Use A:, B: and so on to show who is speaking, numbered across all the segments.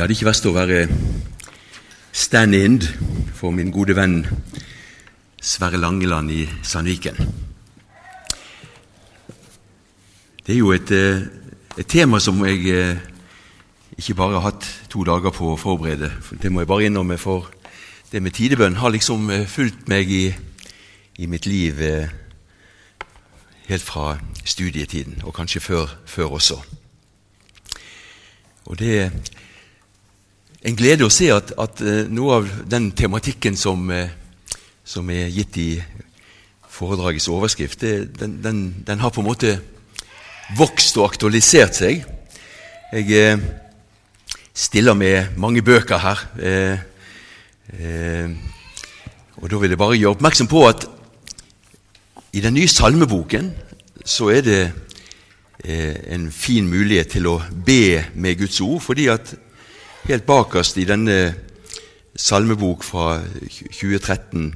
A: Det hadde ikke vært å være stand-in for min gode venn Sverre Langeland i Sandviken. Det er jo et, eh, et tema som jeg eh, ikke bare har hatt to dager på å forberede. Det må jeg bare innrømme, for det med tidebønn har liksom eh, fulgt meg i, i mitt liv helt fra studietiden, og kanskje før, før også. Og det en glede å se at, at uh, noe av den tematikken som, uh, som, er gitt i foredragets overskrift, det, den, den, den, har på en måte vokst og aktualisert seg. Jeg uh, stiller med mange bøker her. og da vil jeg bare gjøre oppmerksom på at i den nye salmeboken så er det en fin mulighet til å be med Guds ord, fordi at Helt bakerst i denne salmebok fra 2013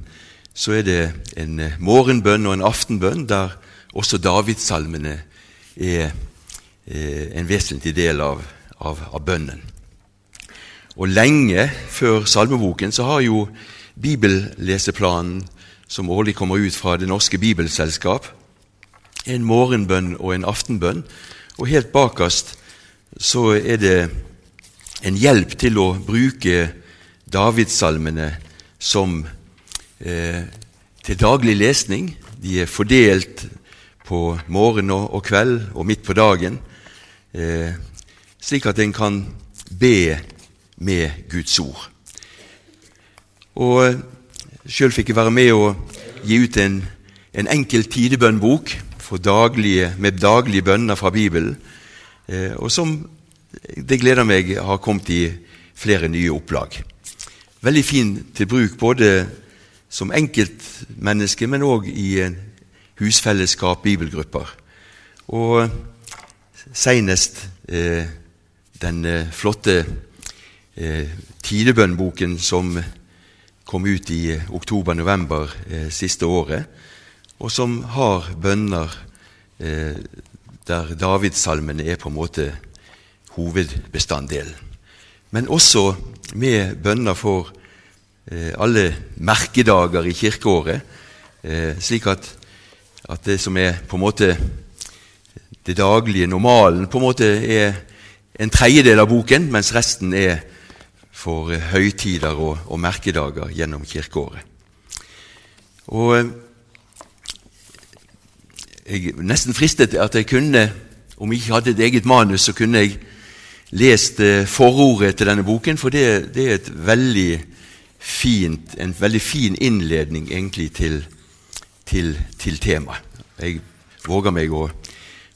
A: så er det en eh, morgenbønn og en aftenbønn der også Davidssalmene er eh, en vesentlig del av, av, av, bønnen. Og lenge før salmeboken så har jo bibelleseplanen, som årlig kommer ut fra Det norske bibelselskap, en morgenbønn og en aftenbønn. Og helt bakerst så er det en hjelp til å bruke Davidssalmene som eh, til daglig lesning. De er fordelt på morgen og, kveld og midt på dagen, eh, slik at en kan be med Guds ord. Og Sjøl fikk jeg være med å gi ut en, en enkel tidebønnbok med daglige bønner fra Bibelen, eh, og som det gleder meg har kommet i flere nye opplag. Veldig fin til bruk både som enkeltmenneske, men òg i husfellesskap, bibelgrupper. Og seinest eh, den eh, flotte eh, tidebønnboken som kom ut i oktober-november eh, siste året, og som har bønner eh, der Davidssalmene er på en måte hovedbestanddelen. Men også med bønner for eh, alle merkedager i kirkeåret, eh, slik at, at, det som er på en måte det daglige, normalen, på en måte er en tredjedel av boken, mens resten er for eh, høytider og, og merkedager gjennom kirkeåret. Og jeg nesten fristet at jeg kunne, om jeg ikke hadde et eget manus, så kunne jeg lest forordet til denne boken, for det, det er veldig fint, en veldig fin innledning egentlig til, til, til temaet. Jeg våger meg å,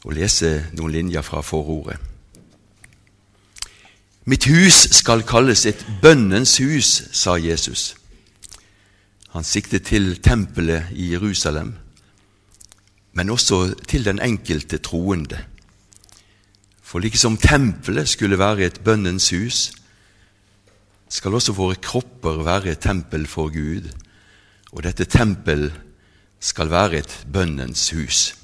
A: å lese noen linjer fra forordet. Mitt hus skal kalles et bønnens hus, sa Jesus. Han siktet til tempelet i Jerusalem, men også til den enkelte troende. For liksom tempelet skulle være et bønnens hus, skal også våre kropper være et tempel for Gud, og dette tempel skal være et bønnens hus.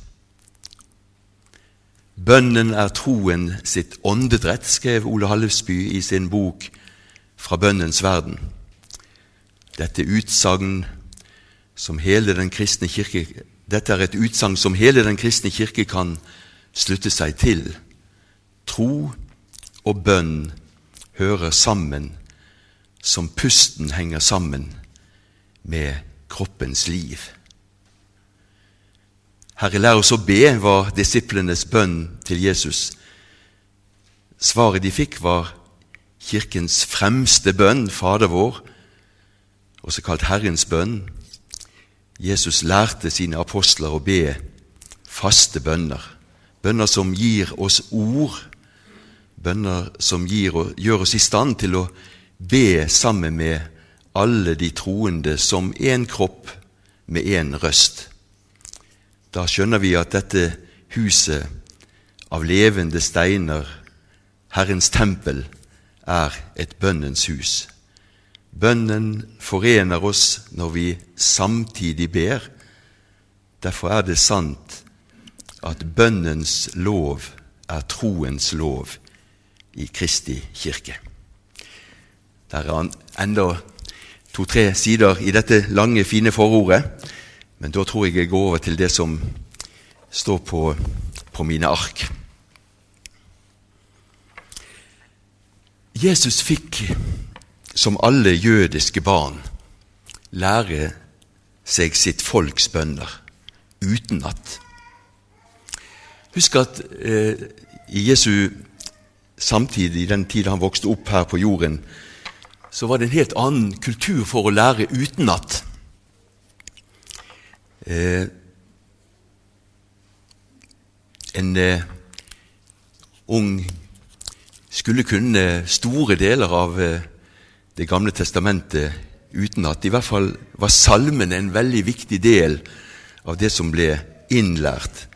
A: Bønnen er troen sitt åndedrett, skrev Ole Hallesby i sin bok Fra bønnens verden. Dette utsagn som hele den kristne kirke Dette er et utsagn som hele den kristne kirke kan slutte seg til. Tro og bønn hører sammen som pusten henger sammen med kroppens liv. Herre, lær oss å be, var disiplenes bønn til Jesus. Svaret de fikk, var Kirkens fremste bønn, Fader vår, også kalt Herrens bønn. Jesus lærte sine apostler å be faste bønner, bønner som gir oss ord bønner som gir, gjør oss i stand til å be sammen med alle de troende som én kropp med én røst. Da skjønner vi at dette huset av levende steiner, Herrens tempel, er et bønnens hus. Bønnen forener oss når vi samtidig ber. Derfor er det sant at bønnens lov er troens lov i Kristi kirke. Der er han enda to-tre sider i dette lange, fine forordet. Men da tror jeg jeg går over til det som står på, på mine ark. Jesus fikk, som alle jødiske barn, lære seg sitt folks bønner utenat. Husk at eh, i Jesu samtid, i den tid han vokste opp her på jorden, så var det en helt annen kultur for å lære utenat. Eh, en eh, ung skulle kunne store deler av eh, Det gamle testamentet utenat. I hvert fall var salmene en veldig viktig del av det som ble innlært.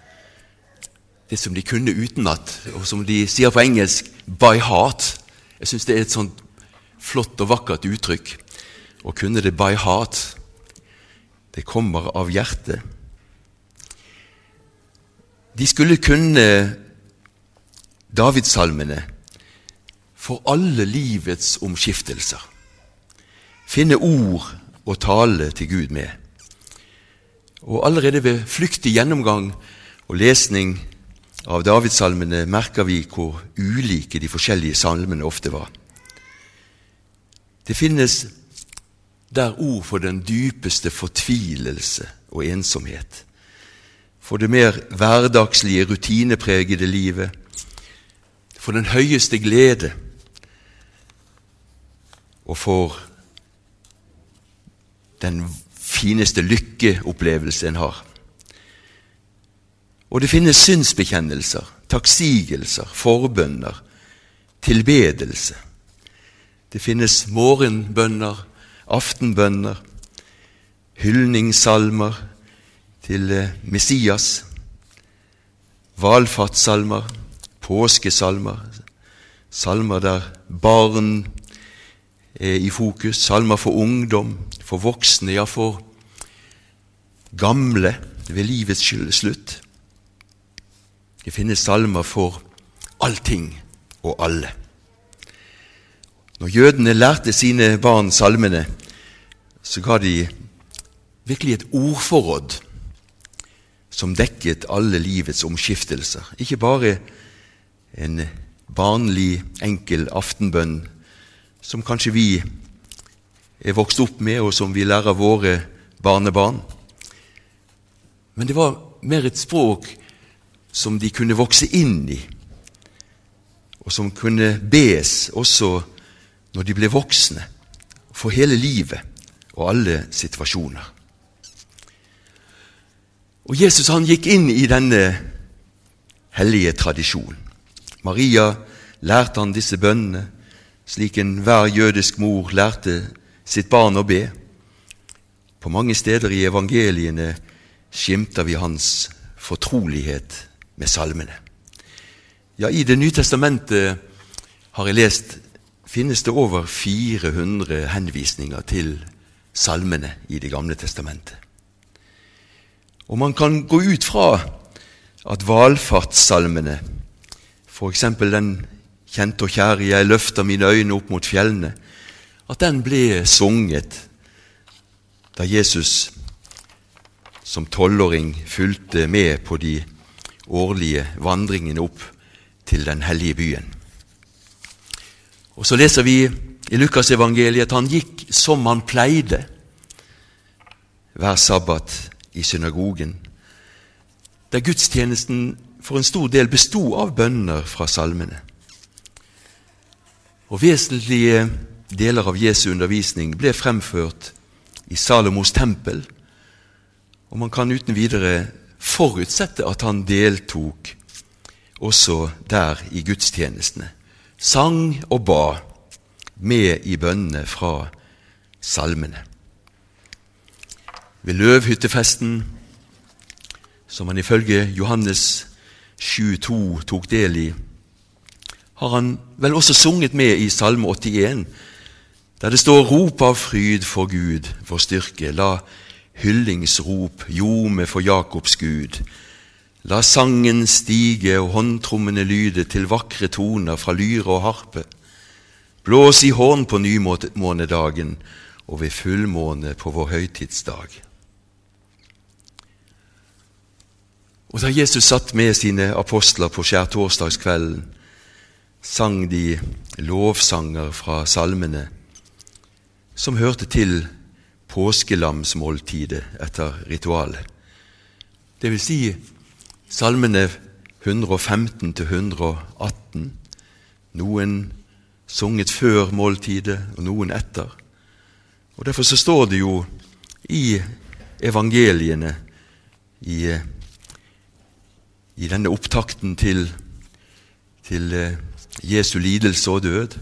A: Det som de kunne utenat, og som de sier på engelsk 'by heart'. Jeg syns det er et sånt flott og vakkert uttrykk. Å kunne det by heart. Det kommer av hjertet. De skulle kunne Davidssalmene for alle livets omskiftelser. Finne ord å tale til Gud med. Og Allerede ved flyktig gjennomgang og lesning av Davidssalmene merker vi hvor ulike de forskjellige salmene ofte var. Det finnes der ord for den dypeste fortvilelse og ensomhet, for det mer hverdagslige, rutinepregede livet, for den høyeste glede og for den fineste lykkeopplevelse en har. Og det finnes synsbekjennelser, takksigelser, forbønner, tilbedelse. Det finnes morgenbønner, aftenbønner, hyldningssalmer til eh, Messias, valfartssalmer, påskesalmer, salmer der barn er i fokus, salmer for ungdom, for voksne, ja, for gamle ved livets slutt. Det finnes salmer for allting og alle. Når jødene lærte sine barn salmene, så ga de virkelig et ordforråd som dekket alle livets omskiftelser. Ikke bare en barnlig, enkel aftenbønn som kanskje vi er vokst opp med, og som vi lærer våre barnebarn. Men det var mer et språk som de kunne vokse inn i, og som kunne bes også når de ble voksne, for hele livet og alle situasjoner. Og Jesus han gikk inn i denne hellige tradisjonen. Maria lærte han disse bønnene, slik enhver jødisk mor lærte sitt barn å be. På mange steder i evangeliene skimter vi hans fortrolighet med salmene. Ja, I Det nye testamentet har jeg lest finnes det over 400 henvisninger til salmene i Det gamle testamentet. Og man kan gå ut fra at valfartssalmene, f.eks. den kjente og kjære 'Jeg løfter mine øyne opp mot fjellene', at den ble sunget da Jesus som tolvåring fulgte med på de årlige vandringene opp til den hellige byen. Og Så leser vi i Lukasevangeliet at han gikk som han pleide hver sabbat i synagogen, der gudstjenesten for en stor del bestod av bønner fra salmene. Og Vesentlige deler av Jesu undervisning ble fremført i Salomos tempel, og man kan uten videre forutsette at han deltok også der i gudstjenestene. Sang og ba med i bønnene fra salmene. Ved løvhyttefesten, som han ifølge Johannes 7,2 tok del i, har han vel også sunget med i Salme 81, der det står 'Rop av fryd for Gud, vår styrke'. La hyllingsrop ljome for Jakobs Gud. La sangen stige og håndtrommene lyde til vakre toner fra lyre og harpe. blås i horn på nymånedagen og ved fullmåne på vår høytidsdag. Og da Jesus satt med sine apostler på skjærtorsdagskvelden, sang de lovsanger fra salmene som hørte til påskelamsmåltidet etter ritualet. Det vil si salmene 115 til 118. Noen sunget før måltidet, og noen etter. Og Derfor så står det jo i evangeliene, i, i denne opptakten til, til eh, Jesu lidelse og død,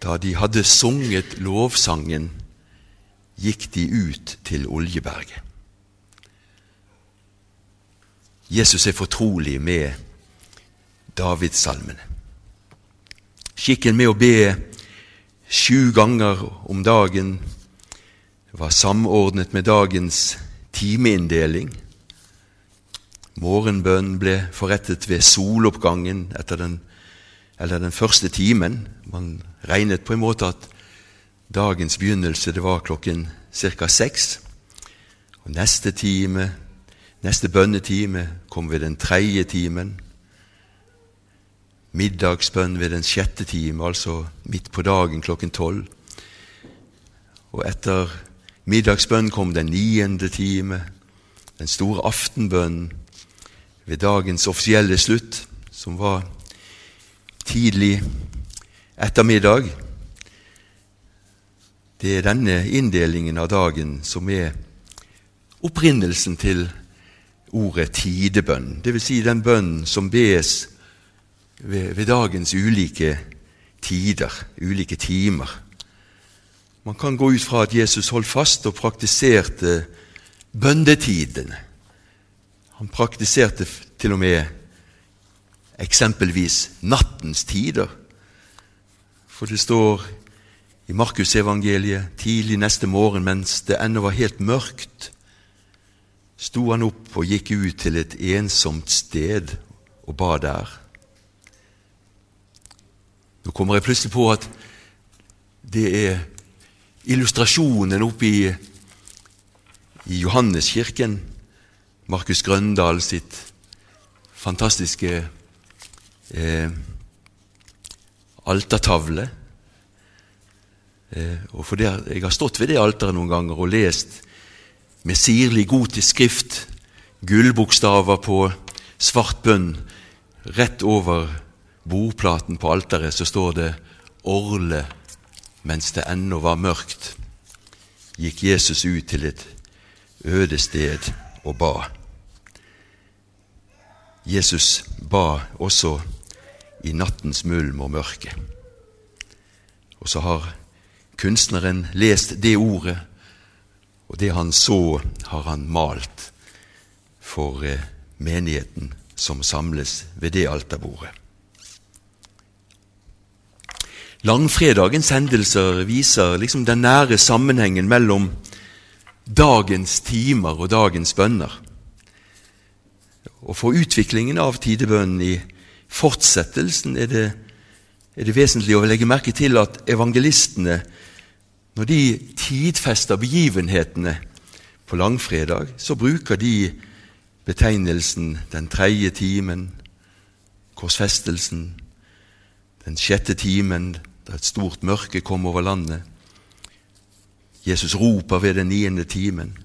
A: da de hadde sunget lovsangen, gikk de ut til Oljeberget. Jesus er fortrolig med Davidssalmene. Skikken med å be sju ganger om dagen var samordnet med dagens timeinndeling. Morgenbønnen ble forrettet ved soloppgangen etter den, eller den første timen. Man regnet på en måte at dagens begynnelse det var klokken ca. seks. Og neste time, neste bønnetime kom ved den tredje timen. Middagsbønn ved den sjette time, altså midt på dagen klokken tolv. Og etter middagsbønn kom den niende time, den store aftenbønnen ved dagens offisielle slutt, som var tidlig ettermiddag. Det er denne inndelingen av dagen som er opprinnelsen til ordet tidebønn, dvs. Si den bønnen som bes ved, ved dagens ulike tider, ulike timer. Man kan gå ut fra at Jesus holdt fast og praktiserte bøndetidene. Han praktiserte til og med eksempelvis nattens tider. For det står i Markusevangeliet tidlig neste morgen, mens det ennå var helt mørkt, sto han opp og gikk ut til et ensomt sted og ba der. Nå kommer jeg plutselig på at det er illustrasjonen oppe i, i Johanneskirken, Markus Grøndal sitt fantastiske eh, altertavle. Eh, og for det, Jeg har stått ved det alteret noen ganger og lest med sirlig gotisk skrift gullbokstaver på svart bønn rett over bordplaten på alteret så står det 'Orle mens det ennå var mørkt', gikk Jesus ut til et øde sted og ba. Jesus ba også i nattens mulm og mørke. Og så har kunstneren lest det ordet, og det han så, har han malt for eh, menigheten som samles ved det alterbordet. Langfredagens hendelser viser liksom den nære sammenhengen mellom dagens timer og dagens bønner. Og For utviklingen av tidebønnen i fortsettelsen er det, er det vesentlig å legge merke til at evangelistene, når de tidfester begivenhetene på langfredag, så bruker de betegnelsen den tredje timen, korsfestelsen, den sjette timen, da et stort mørke kom over landet. Jesus roper ved den niende timen.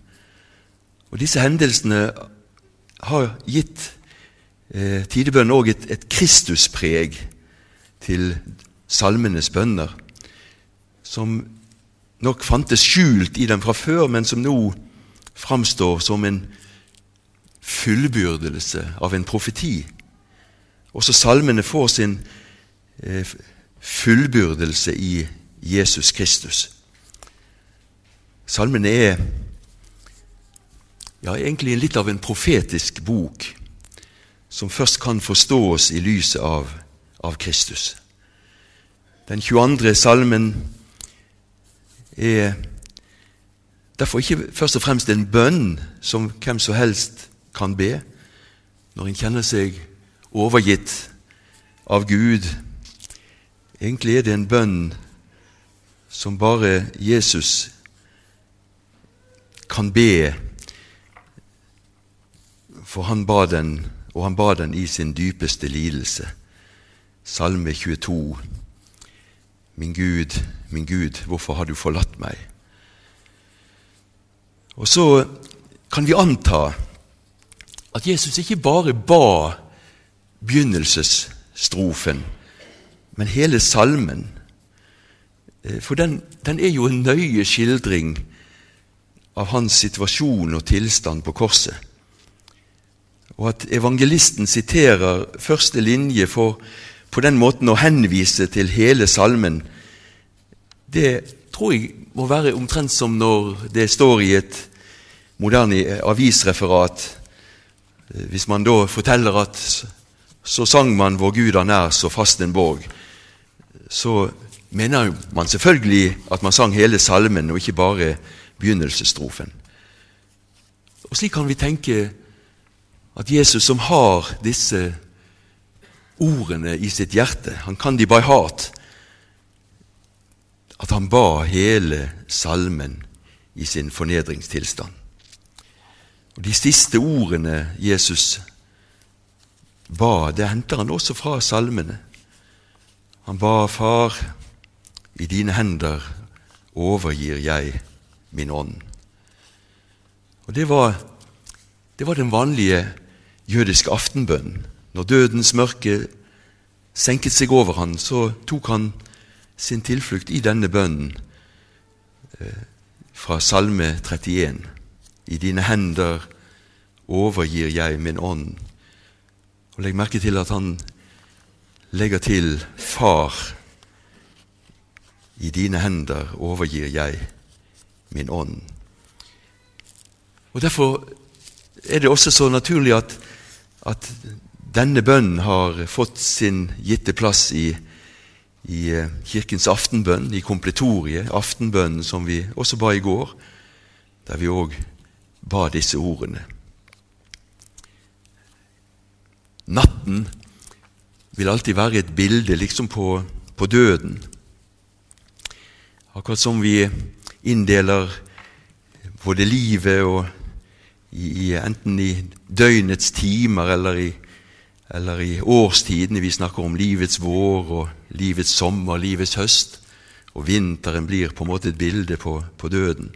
A: Og Disse hendelsene har gitt eh, tidebønnen òg et, et Kristuspreg til salmenes bønner, som nok fantes skjult i dem fra før, men som nå framstår som en fullbyrdelse av en profeti. Også salmene får sin eh, fullbyrdelse i Jesus Kristus. Salmene er ja, egentlig litt av en profetisk bok som først kan forstås i lyset av, av Kristus. Den 22. salmen er derfor ikke først og fremst en bønn som hvem som helst kan be når en kjenner seg overgitt av Gud Egentlig er det en bønn som bare Jesus kan be, for han ba den, og han ba den i sin dypeste lidelse. Salme 22. Min Gud, min Gud, hvorfor har du forlatt meg? Og så kan vi anta at Jesus ikke bare ba begynnelsesstrofen, men hele salmen. Eh, for den, den, er jo en nøye skildring av hans situasjon og tilstand på korset. Og at evangelisten siterer første linje for på den måten å henvise til hele salmen, det tror jeg må være omtrent som når det står i et moderne avisreferat. Eh, hvis man da forteller at så sang man 'Vår Gud er så fast en borg', så mener man selvfølgelig at man sang hele salmen, og ikke bare begynnelsesstrofen. Og Slik kan vi tenke at Jesus, som har disse ordene i sitt hjerte, han kan de by heart, at han ba hele salmen i sin fornedringstilstand. Og De siste ordene Jesus ba, det henter han også fra salmene. Han ba, Far, i dine hender overgir jeg min ånd. Og Det var, det var den vanlige jødiske aftenbønnen. Når dødens mørke senket seg over han, så tok han sin tilflukt i denne bønnen eh, fra Salme 31. I dine hender overgir jeg min ånd. Og Legg merke til at han legger til Far. I dine hender overgir jeg min ånd. Og Derfor er det også så naturlig at, at denne bønnen har fått sin gitte plass i, i eh, Kirkens aftenbønn, i kompletoriet, aftenbønnen som vi også ba i går, der vi òg ba disse ordene. Natten vil alltid være et bilde liksom på, på døden. Akkurat som vi inndeler både livet og i, enten i døgnets timer eller i eller i årstidene. Vi snakker om livets vår og livets sommer, livets høst. Og vinteren blir på en måte et bilde på, på døden.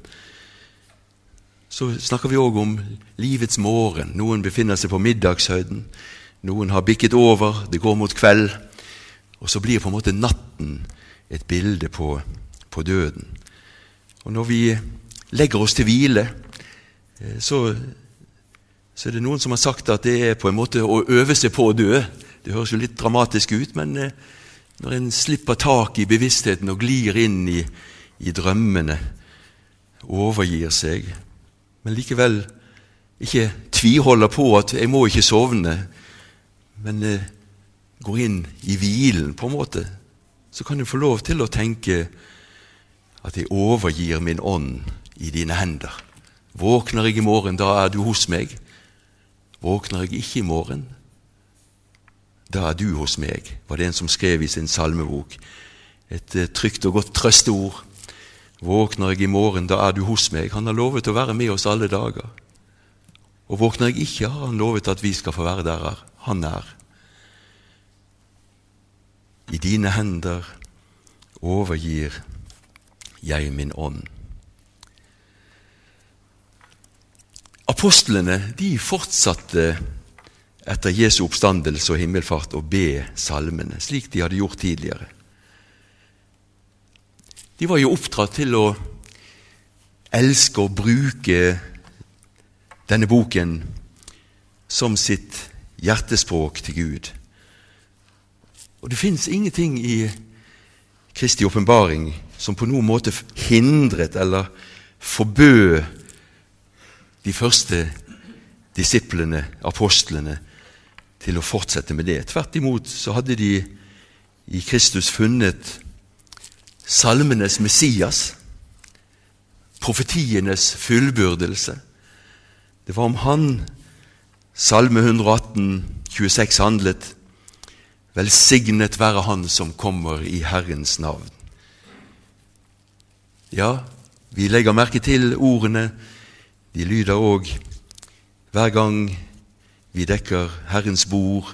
A: Så snakker vi òg om livets morgen. Noen befinner seg på middagshøyden. Noen har bikket over, det går mot kveld. Og så blir på en måte natten et bilde på, på døden. Og når vi legger oss til hvile, eh, så så er det noen som har sagt at det er på en måte å øve seg på å dø. Det høres jo litt dramatisk ut, men eh, når en slipper tak i bevisstheten og glir inn i, i drømmene, overgir seg, men likevel ikke tviholder på at 'jeg må ikke sovne', men eh, går inn i hvilen, på en måte, så kan du få lov til å tenke at 'jeg overgir min ånd i dine hender'. Våkner jeg i morgen, da er du hos meg. Våkner jeg ikke i morgen, da er du hos meg, var det en som skrev i sin salmebok. Et uh, trygt og godt trøsteord. Våkner jeg i morgen, da er du hos meg. Han har lovet å være med oss alle dager. Og våkner jeg ikke, har han lovet at vi skal få være der han er. I dine hender overgir jeg min ånd. Apostlene de fortsatte etter Jesu oppstandelse og himmelfart å be salmene, slik de hadde gjort tidligere. De var jo oppdratt til å elske og bruke denne boken som sitt hjertespråk til Gud. Og det fins ingenting i Kristi åpenbaring som på noen måte hindret eller forbød de første disiplene, apostlene, til å fortsette med det. Tvert imot så hadde de i Kristus funnet salmenes Messias, profetienes fullbyrdelse. Det var om han Salme 118, 26 handlet. Velsignet være Han som kommer i Herrens navn. Ja, vi legger merke til ordene. De lyder òg hver gang vi dekker Herrens bord.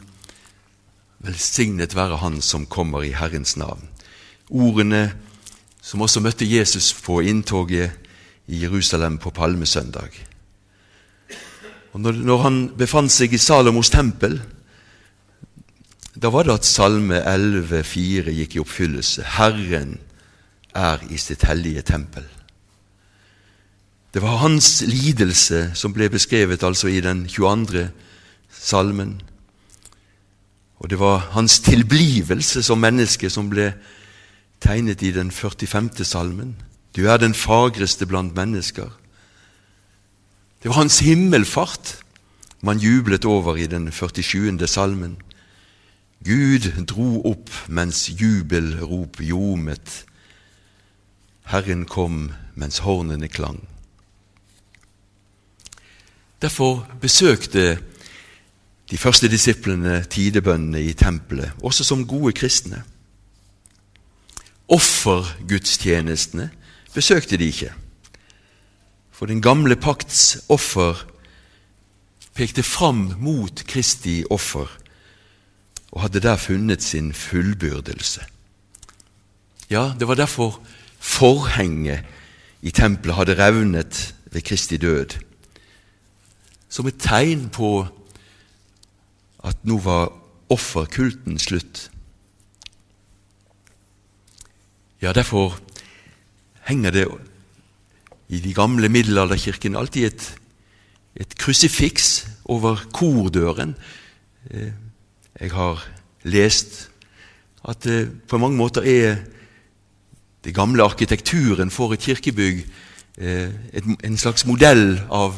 A: Velsignet være Han som kommer i Herrens navn. Ordene som også møtte Jesus på inntoget i Jerusalem på palmesøndag. Og når, han befant seg i Salomos tempel, da var det at Salme 11,4 gikk i oppfyllelse. Herren er i sitt hellige tempel. Det var hans lidelse som ble beskrevet altså i den 22. salmen. Og det var hans tilblivelse som menneske som ble tegnet i den 45. salmen. Du er den fagreste blant mennesker. Det var hans himmelfart man jublet over i den 47. salmen. Gud dro opp mens jubelrop ljomet. Herren kom mens hornene klang. Derfor besøkte de første disiplene tidebønnene i tempelet, også som gode kristne. Offergudstjenestene besøkte de ikke, for den gamle pakts offer pekte fram mot Kristi offer og hadde der funnet sin fullbyrdelse. Ja, det var derfor forhenget i tempelet hadde revnet ved Kristi død, som et tegn på at nå var offerkulten slutt. Ja, derfor henger det i de gamle middelalderkirkene alltid et, et krusifiks over kordøren. Eh, jeg har lest at det på mange måter er det gamle arkitekturen for et kirkebygg eh, en slags modell av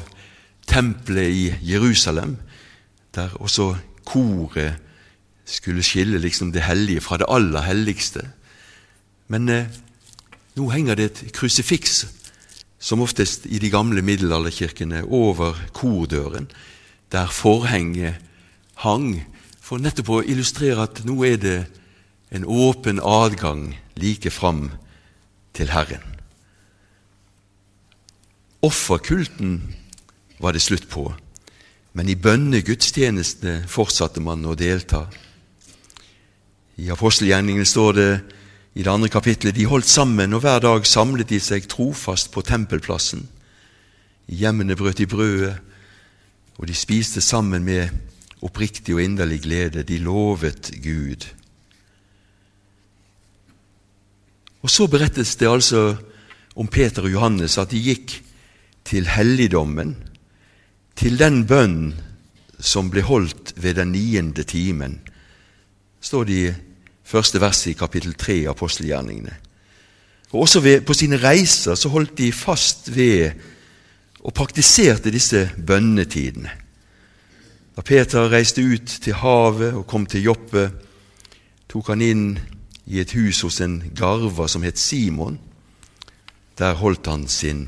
A: tempelet i Jerusalem, der også koret skulle skille liksom det hellige fra det aller helligste. Men eh, nå henger det et krusifiks, som oftest i de gamle middelalderkirkene, over kordøren, der forhenget hang for nettopp å illustrere at nå er det en åpen adgang like fram til Herren. Offerkulten var det slutt på, men i bønnegudstjenestene fortsatte man å delta. I apostelgjerningene står det i det andre kapitlet de holdt sammen, og hver dag samlet de seg trofast på tempelplassen. I hjemmene brøt de brødet, og de spiste sammen med oppriktig og inderlig glede. De lovet Gud. Og så berettes det altså om Peter og Johannes at de gikk til helligdommen, til den bønn som ble holdt ved den niende timen, står det i første verset i kapittel 3 av apostelgjerningene. Og Også ved, på sine reiser så holdt de fast ved og praktiserte disse bønnetidene. Da Peter reiste ut til havet og kom til Joppe, tok han inn i et hus hos en garver som het Simon. Der holdt han sin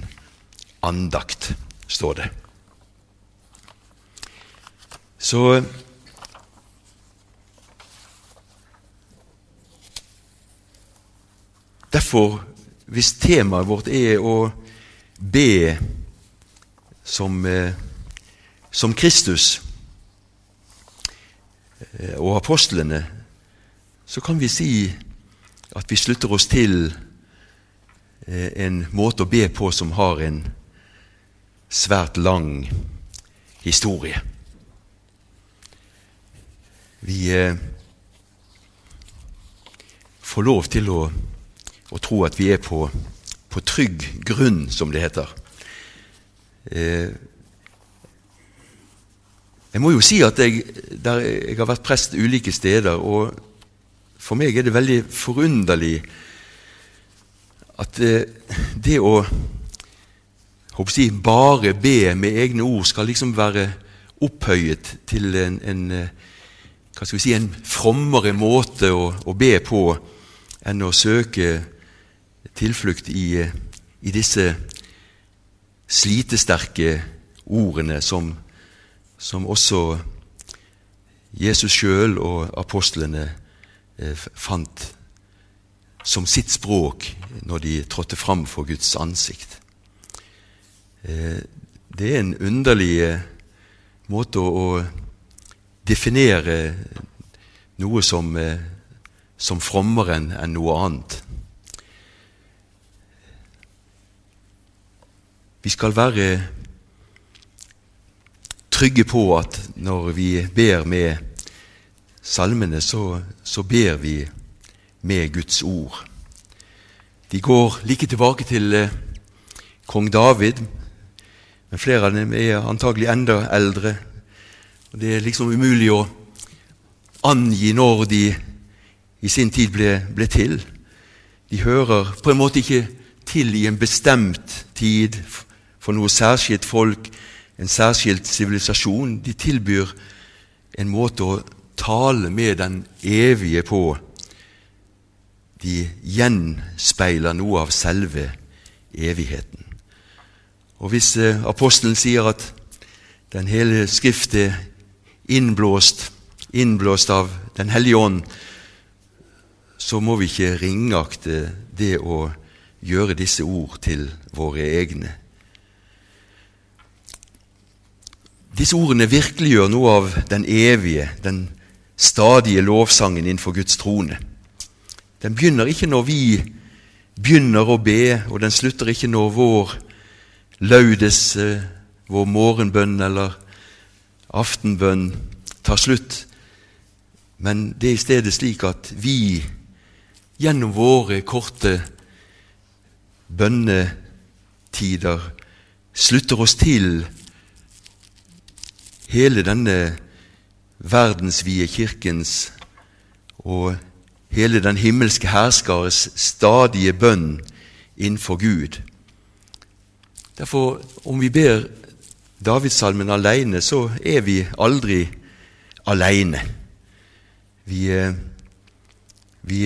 A: andakt, står det. Så Derfor, hvis temaet vårt er å be som, eh, som Kristus, Eh, og apostlene, så kan vi si at vi slutter oss til eh, en måte å be på som har en svært lang historie. Vi eh, får lov til å, å, tro at vi er på, på trygg grunn, som det heter. Jeg må jo si at jeg, jeg, har vært prest ulike steder, og for meg er det veldig forunderlig at eh, det å jeg, bare be med egne ord skal liksom være opphøyet til en, en eh, hva skal vi si, en frommere måte å, å, be på enn å søke tilflukt i, i disse slitesterke ordene som som også Jesus sjøl og apostlene eh, fant som sitt språk når de trådte fram for Guds ansikt. Eh, det er en underlig eh, måte å definere noe som, som frommere enn noe annet. Vi skal være trygge på at når vi ber med salmene, så, så ber vi med Guds ord. De går like tilbake til eh, kong David, men flere av dem er antagelig enda eldre. Det er liksom umulig å angi når de i sin tid ble, ble til. De hører på en måte ikke til i en bestemt tid for noe særskilt folk en særskilt sivilisasjon. De tilbyr en måte å tale med den evige på. De gjenspeiler noe av selve evigheten. Og Hvis eh, apostelen sier at den hele Skrift er innblåst, innblåst av Den hellige ånd, så må vi ikke ringakte det å gjøre disse ord til våre egne. Disse ordene virkeliggjør noe av den evige, den stadige lovsangen innenfor Guds trone. Den begynner ikke når vi begynner å be, og den slutter ikke når vår laudes, eh, vår morgenbønn eller aftenbønn tar slutt. Men det er i stedet slik at vi gjennom våre korte bønnetider slutter oss til hele denne verdensvide kirkens og hele den himmelske herskares stadige bønn innenfor Gud. Derfor, om vi ber Davidssalmen alene, så er vi aldri alene. Vi, vi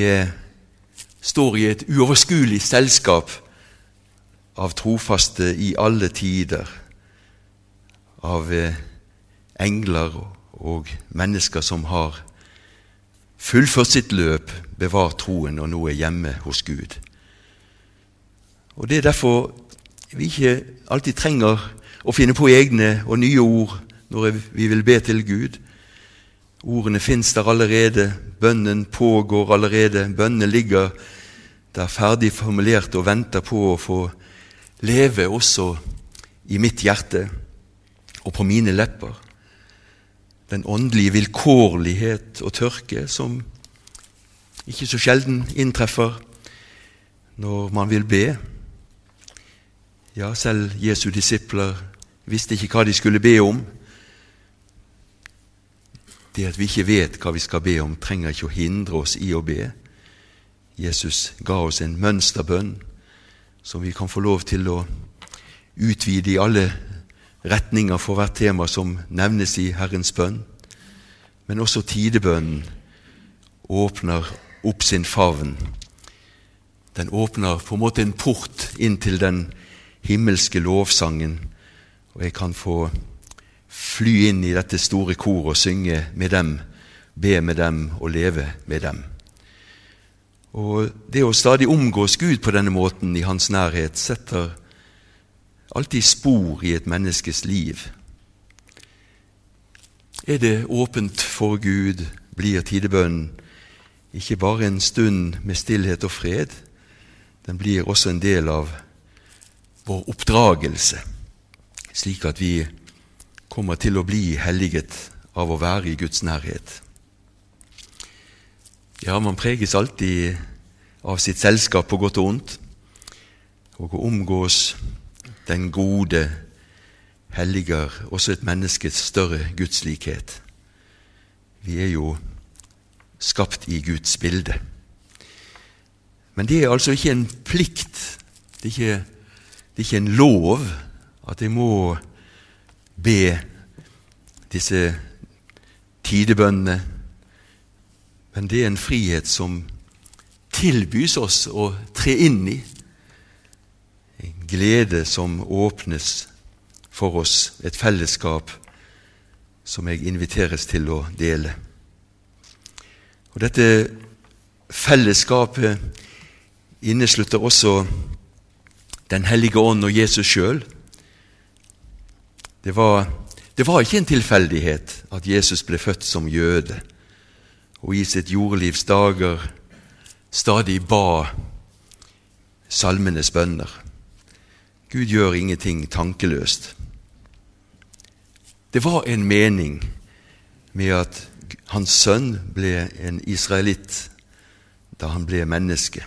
A: står i et uoverskuelig selskap av trofaste i alle tider, av engler og mennesker som har fullført sitt løp, bevart troen og nå er hjemme hos Gud. Og Det er derfor vi ikke alltid trenger å finne på egne og nye ord når vi vil be til Gud. Ordene fins der allerede, bønnen pågår allerede, bønnen ligger der ferdig formulert og venter på å få leve også i mitt hjerte og på mine lepper den åndelige vilkårlighet og tørke som ikke så sjelden inntreffer når man vil be. Ja, selv Jesu disipler visste ikke hva de skulle be om. Det at vi ikke vet hva vi skal be om, trenger ikke å hindre oss i å be. Jesus ga oss en mønsterbønn som vi kan få lov til å utvide i alle retninger for hvert tema som nevnes i Herrens bønn. Men også tidebønnen åpner opp sin favn. Den åpner på en måte en port inn til den himmelske lovsangen, og jeg kan få fly inn i dette store koret og synge med dem, be med dem og leve med dem. Og Det å stadig omgås Gud på denne måten i hans nærhet setter alltid spor i et menneskes liv. Er det åpent for Gud, blir tidebønnen ikke bare en stund med stillhet og fred, den blir også en del av vår oppdragelse, slik at vi kommer til å bli helliget av å være i Guds nærhet. Ja, man preges alltid av sitt selskap på godt og ondt, og å omgås den gode helliger også et menneskes større gudslikhet. Vi er jo skapt i Guds bilde. Men det er altså ikke en plikt, det er ikke, det er ikke en lov, at jeg må be disse tidebønnene. Men det er en frihet som tilbys oss å tre inn i En glede som åpnes for oss, et fellesskap som jeg inviteres til å dele. Og Dette fellesskapet inneslutter også Den hellige ånd og Jesus sjøl. Det, det var ikke en tilfeldighet at Jesus ble født som jøde og i sitt jordlivs dager stadig ba salmenes bønner. Gud gjør ingenting tankeløst. Det var en mening med at hans sønn ble en israelitt da han ble menneske,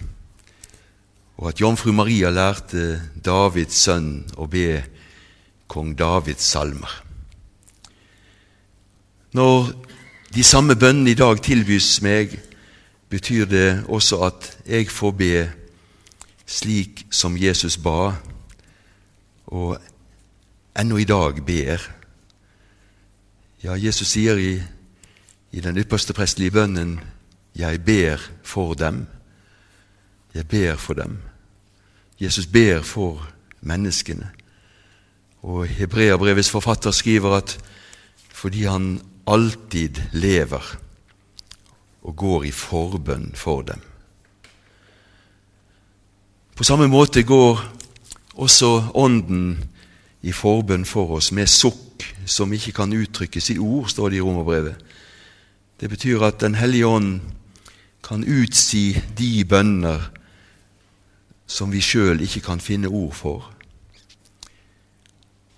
A: og at jomfru Maria lærte Davids sønn å be kong Davids salmer. Når de samme bønnene i dag tilbys meg, betyr det også at jeg får be slik som Jesus ba, og ennå i dag ber. Ja, Jesus sier i, i den ypperste prestelige bønnen 'Jeg ber for dem'. Jeg ber for dem. Jesus ber for menneskene. Og Hebreabrevets forfatter skriver at fordi han alltid lever og går i forbønn for dem. På samme måte går også Ånden i forbønn for oss med sukk som ikke kan uttrykkes i ord, står det i Romerbrevet. Det betyr at Den hellige ånd kan utsi de bønner som vi sjøl ikke kan finne ord for.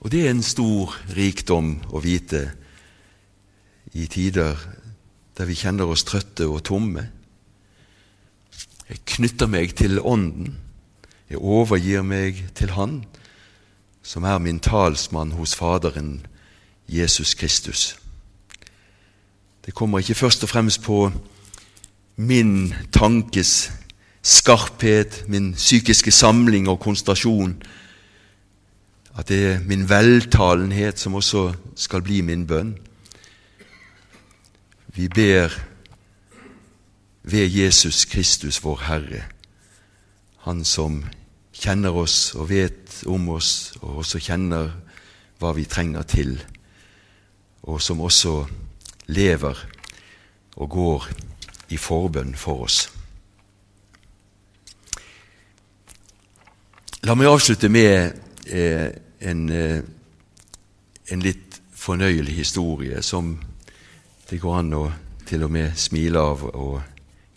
A: Og det er en stor rikdom å vite i tider der vi kjenner oss trøtte og tomme. Jeg knytter meg til Ånden. Jeg overgir meg til Han, som er min talsmann hos Faderen Jesus Kristus. Det kommer ikke først og fremst på min tankes skarphet, min psykiske samling og konsentrasjon, at det er min veltalenhet som også skal bli min bønn. Vi ber ved Jesus Kristus, vår Herre, Han som kjenner oss og vet om oss, og også kjenner hva vi trenger til og som også lever og går i forbønn for oss. La meg avslutte med eh, en, eh, en, litt fornøyelig historie som det går an å til og med smile av og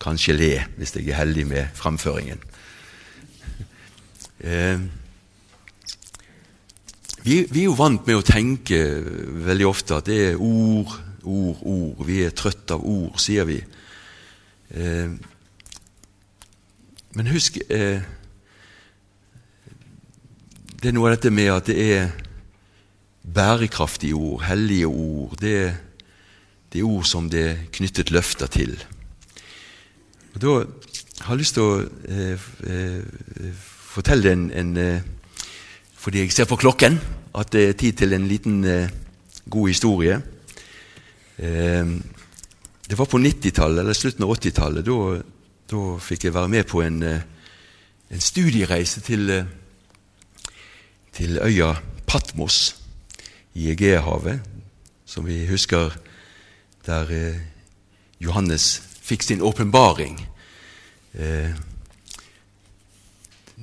A: kanskje le, hvis jeg er heldig med framføringen. Eh, vi, vi, er jo vant med å tenke veldig ofte at det er ord, ord, ord. Vi er trøtt av ord, sier vi. Eh, men husk eh, Det er noe av dette med at det er bærekraftige ord, hellige ord. Det, det er ord som det er knyttet løfter til. Og Da har jeg lyst til å eh, eh fortelle en, en eh, fordi jeg ser på klokken at det er tid til en liten eh, god historie. Det var på 90-tallet, eller slutten av 80-tallet. Da, da, fikk jeg være med på en, en studiereise til, eh, til, øya Patmos i Egeahavet, som vi husker der eh, Johannes fikk sin åpenbaring. Eh,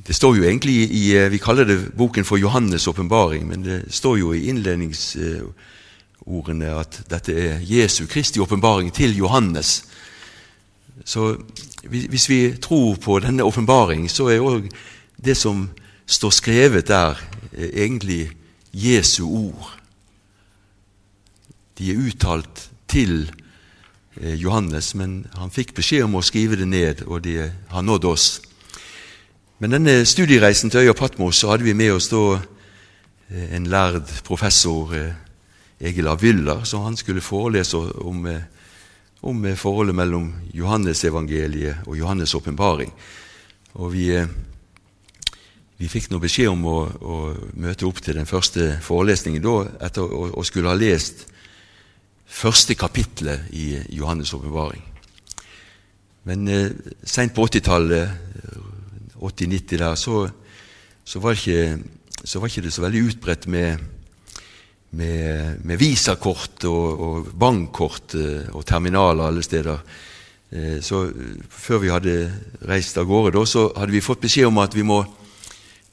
A: det står jo egentlig i eh, Vi kaller det boken for Johannes' åpenbaring, men det står jo i innledningsordene at dette er Jesu Kristi åpenbaring til Johannes. Så hvis vi tror på denne åpenbaring, så er òg det som står skrevet der, egentlig Jesu ord. De er uttalt til eh, Johannes, men han fikk beskjed om å skrive det ned, og de har nådd oss. Men denne studiereisen til øya Patmos så hadde vi med oss da eh, en lærd professor, eh, Egil A. som han skulle forelese om, eh, om forholdet mellom Johannesevangeliet og Johannes' åpenbaring. Og vi, vi fikk nå beskjed om å, å, møte opp til den første forelesningen da, etter å, å skulle ha lest første kapittelet i Johannes' åpenbaring. Men eh, seint på 80-tallet 80-90 der, så, så, var ikke, så, var ikke, det så veldig utbredt med, med, med visakort og, og bankkort eh, og terminaler alle steder. Eh, så Før vi hadde reist av gårde, da, så hadde vi fått beskjed om at vi må,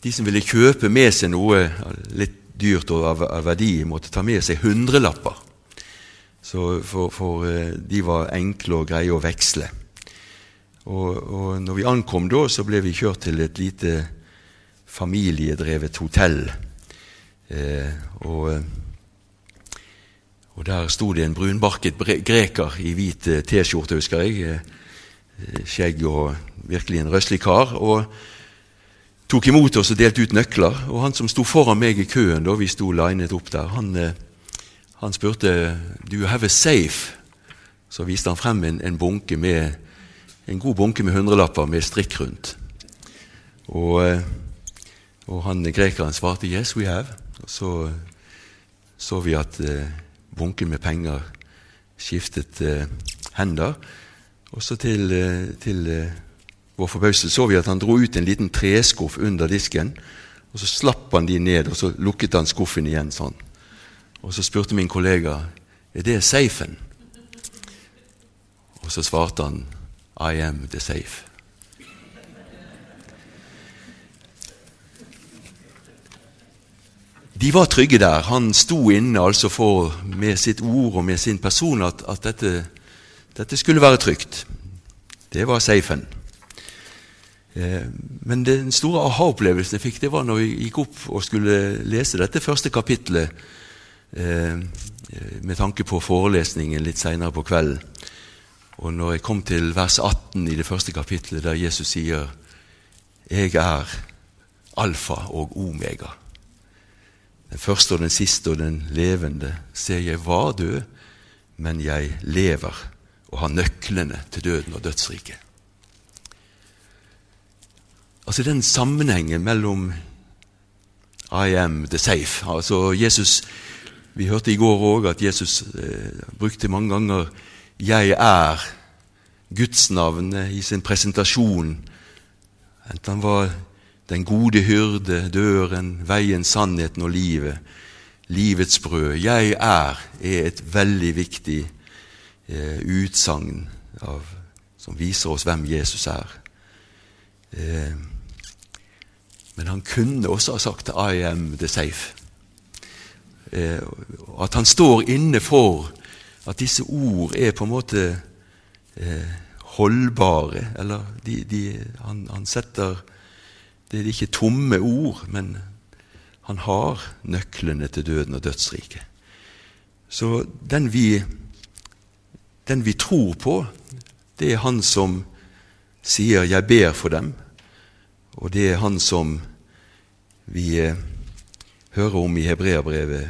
A: de som ville kjøpe med seg noe litt dyrt og av, av verdi, måtte ta med seg hundrelapper. Så for, for, de var enkle og greie å veksle. Og, og når vi ankom da, så ble vi kjørt til et lite familiedrevet hotell. Eh, og, og, der sto det en brunbarket greker i hvit eh, T-skjorte, husker jeg. Eh, skjegg og virkelig en røslig kar. Og tok imot oss og delte ut nøkler. Og han som sto foran meg i køen da vi sto linet opp der, han, eh, han spurte Do you have a safe? Så viste han frem en, en bunke med en god bunke med hundrelapper med strikk rundt. Og, eh, og han grekeren svarte 'Yes, we have'. Og så så vi at eh, bunken med penger skiftet eh, hender. Og så til, eh, til eh, vår forbauselse så vi at han dro ut en liten treskuff under disken. Og så slapp han de ned, og så lukket han skuffen igjen sånn. Og så spurte min kollega er det safen. Og så svarte han i am the safe. De var trygge der. Han sto inne altså for med sitt ord og med sin person at, at dette, dette, skulle være trygt. Det var safen. Eh, men den store aha-opplevelsen jeg fikk, det var når jeg gikk opp og skulle lese dette første kapitlet eh, med tanke på forelesningen litt seinere på kvelden. Og når jeg kom til vers 18 i det første kapitlet, der Jesus sier 'Jeg er alfa og omega', den første og den siste og den levende, ser jeg var død, men jeg lever og har nøklene til døden og dødsriket. Altså den sammenhengen mellom I am the safe altså Jesus, Vi hørte i går òg at Jesus eh, brukte mange ganger 'Jeg er' gudsnavnet i sin presentasjon. Enten han var den gode hyrde, døren, veien, sannheten og livet. Livets brød. 'Jeg er' er et veldig viktig eh, utsagn som viser oss hvem Jesus er. Eh, men han kunne også ha sagt 'I am the safe'. Eh, at han står inne for at disse ord er på en måte eh, holdbare. Eller de, de, han, han, setter Det er ikke tomme ord, men han har nøklene til døden og dødsriket. Så den vi, den vi tror på, det er han som sier 'jeg ber for dem', og det er han som vi eh, hører om i hebreabrevet,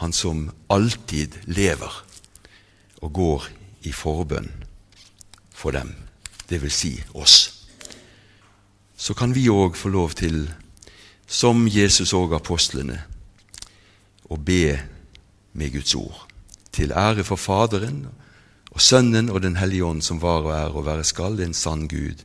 A: han som alltid lever og går i forbønn for dem, vil si oss. Så kan vi òg få lov til, som Jesus og apostlene, å be med Guds ord, til ære for Faderen og Sønnen og Den hellige ånd, som var og er og være skal, en sann Gud,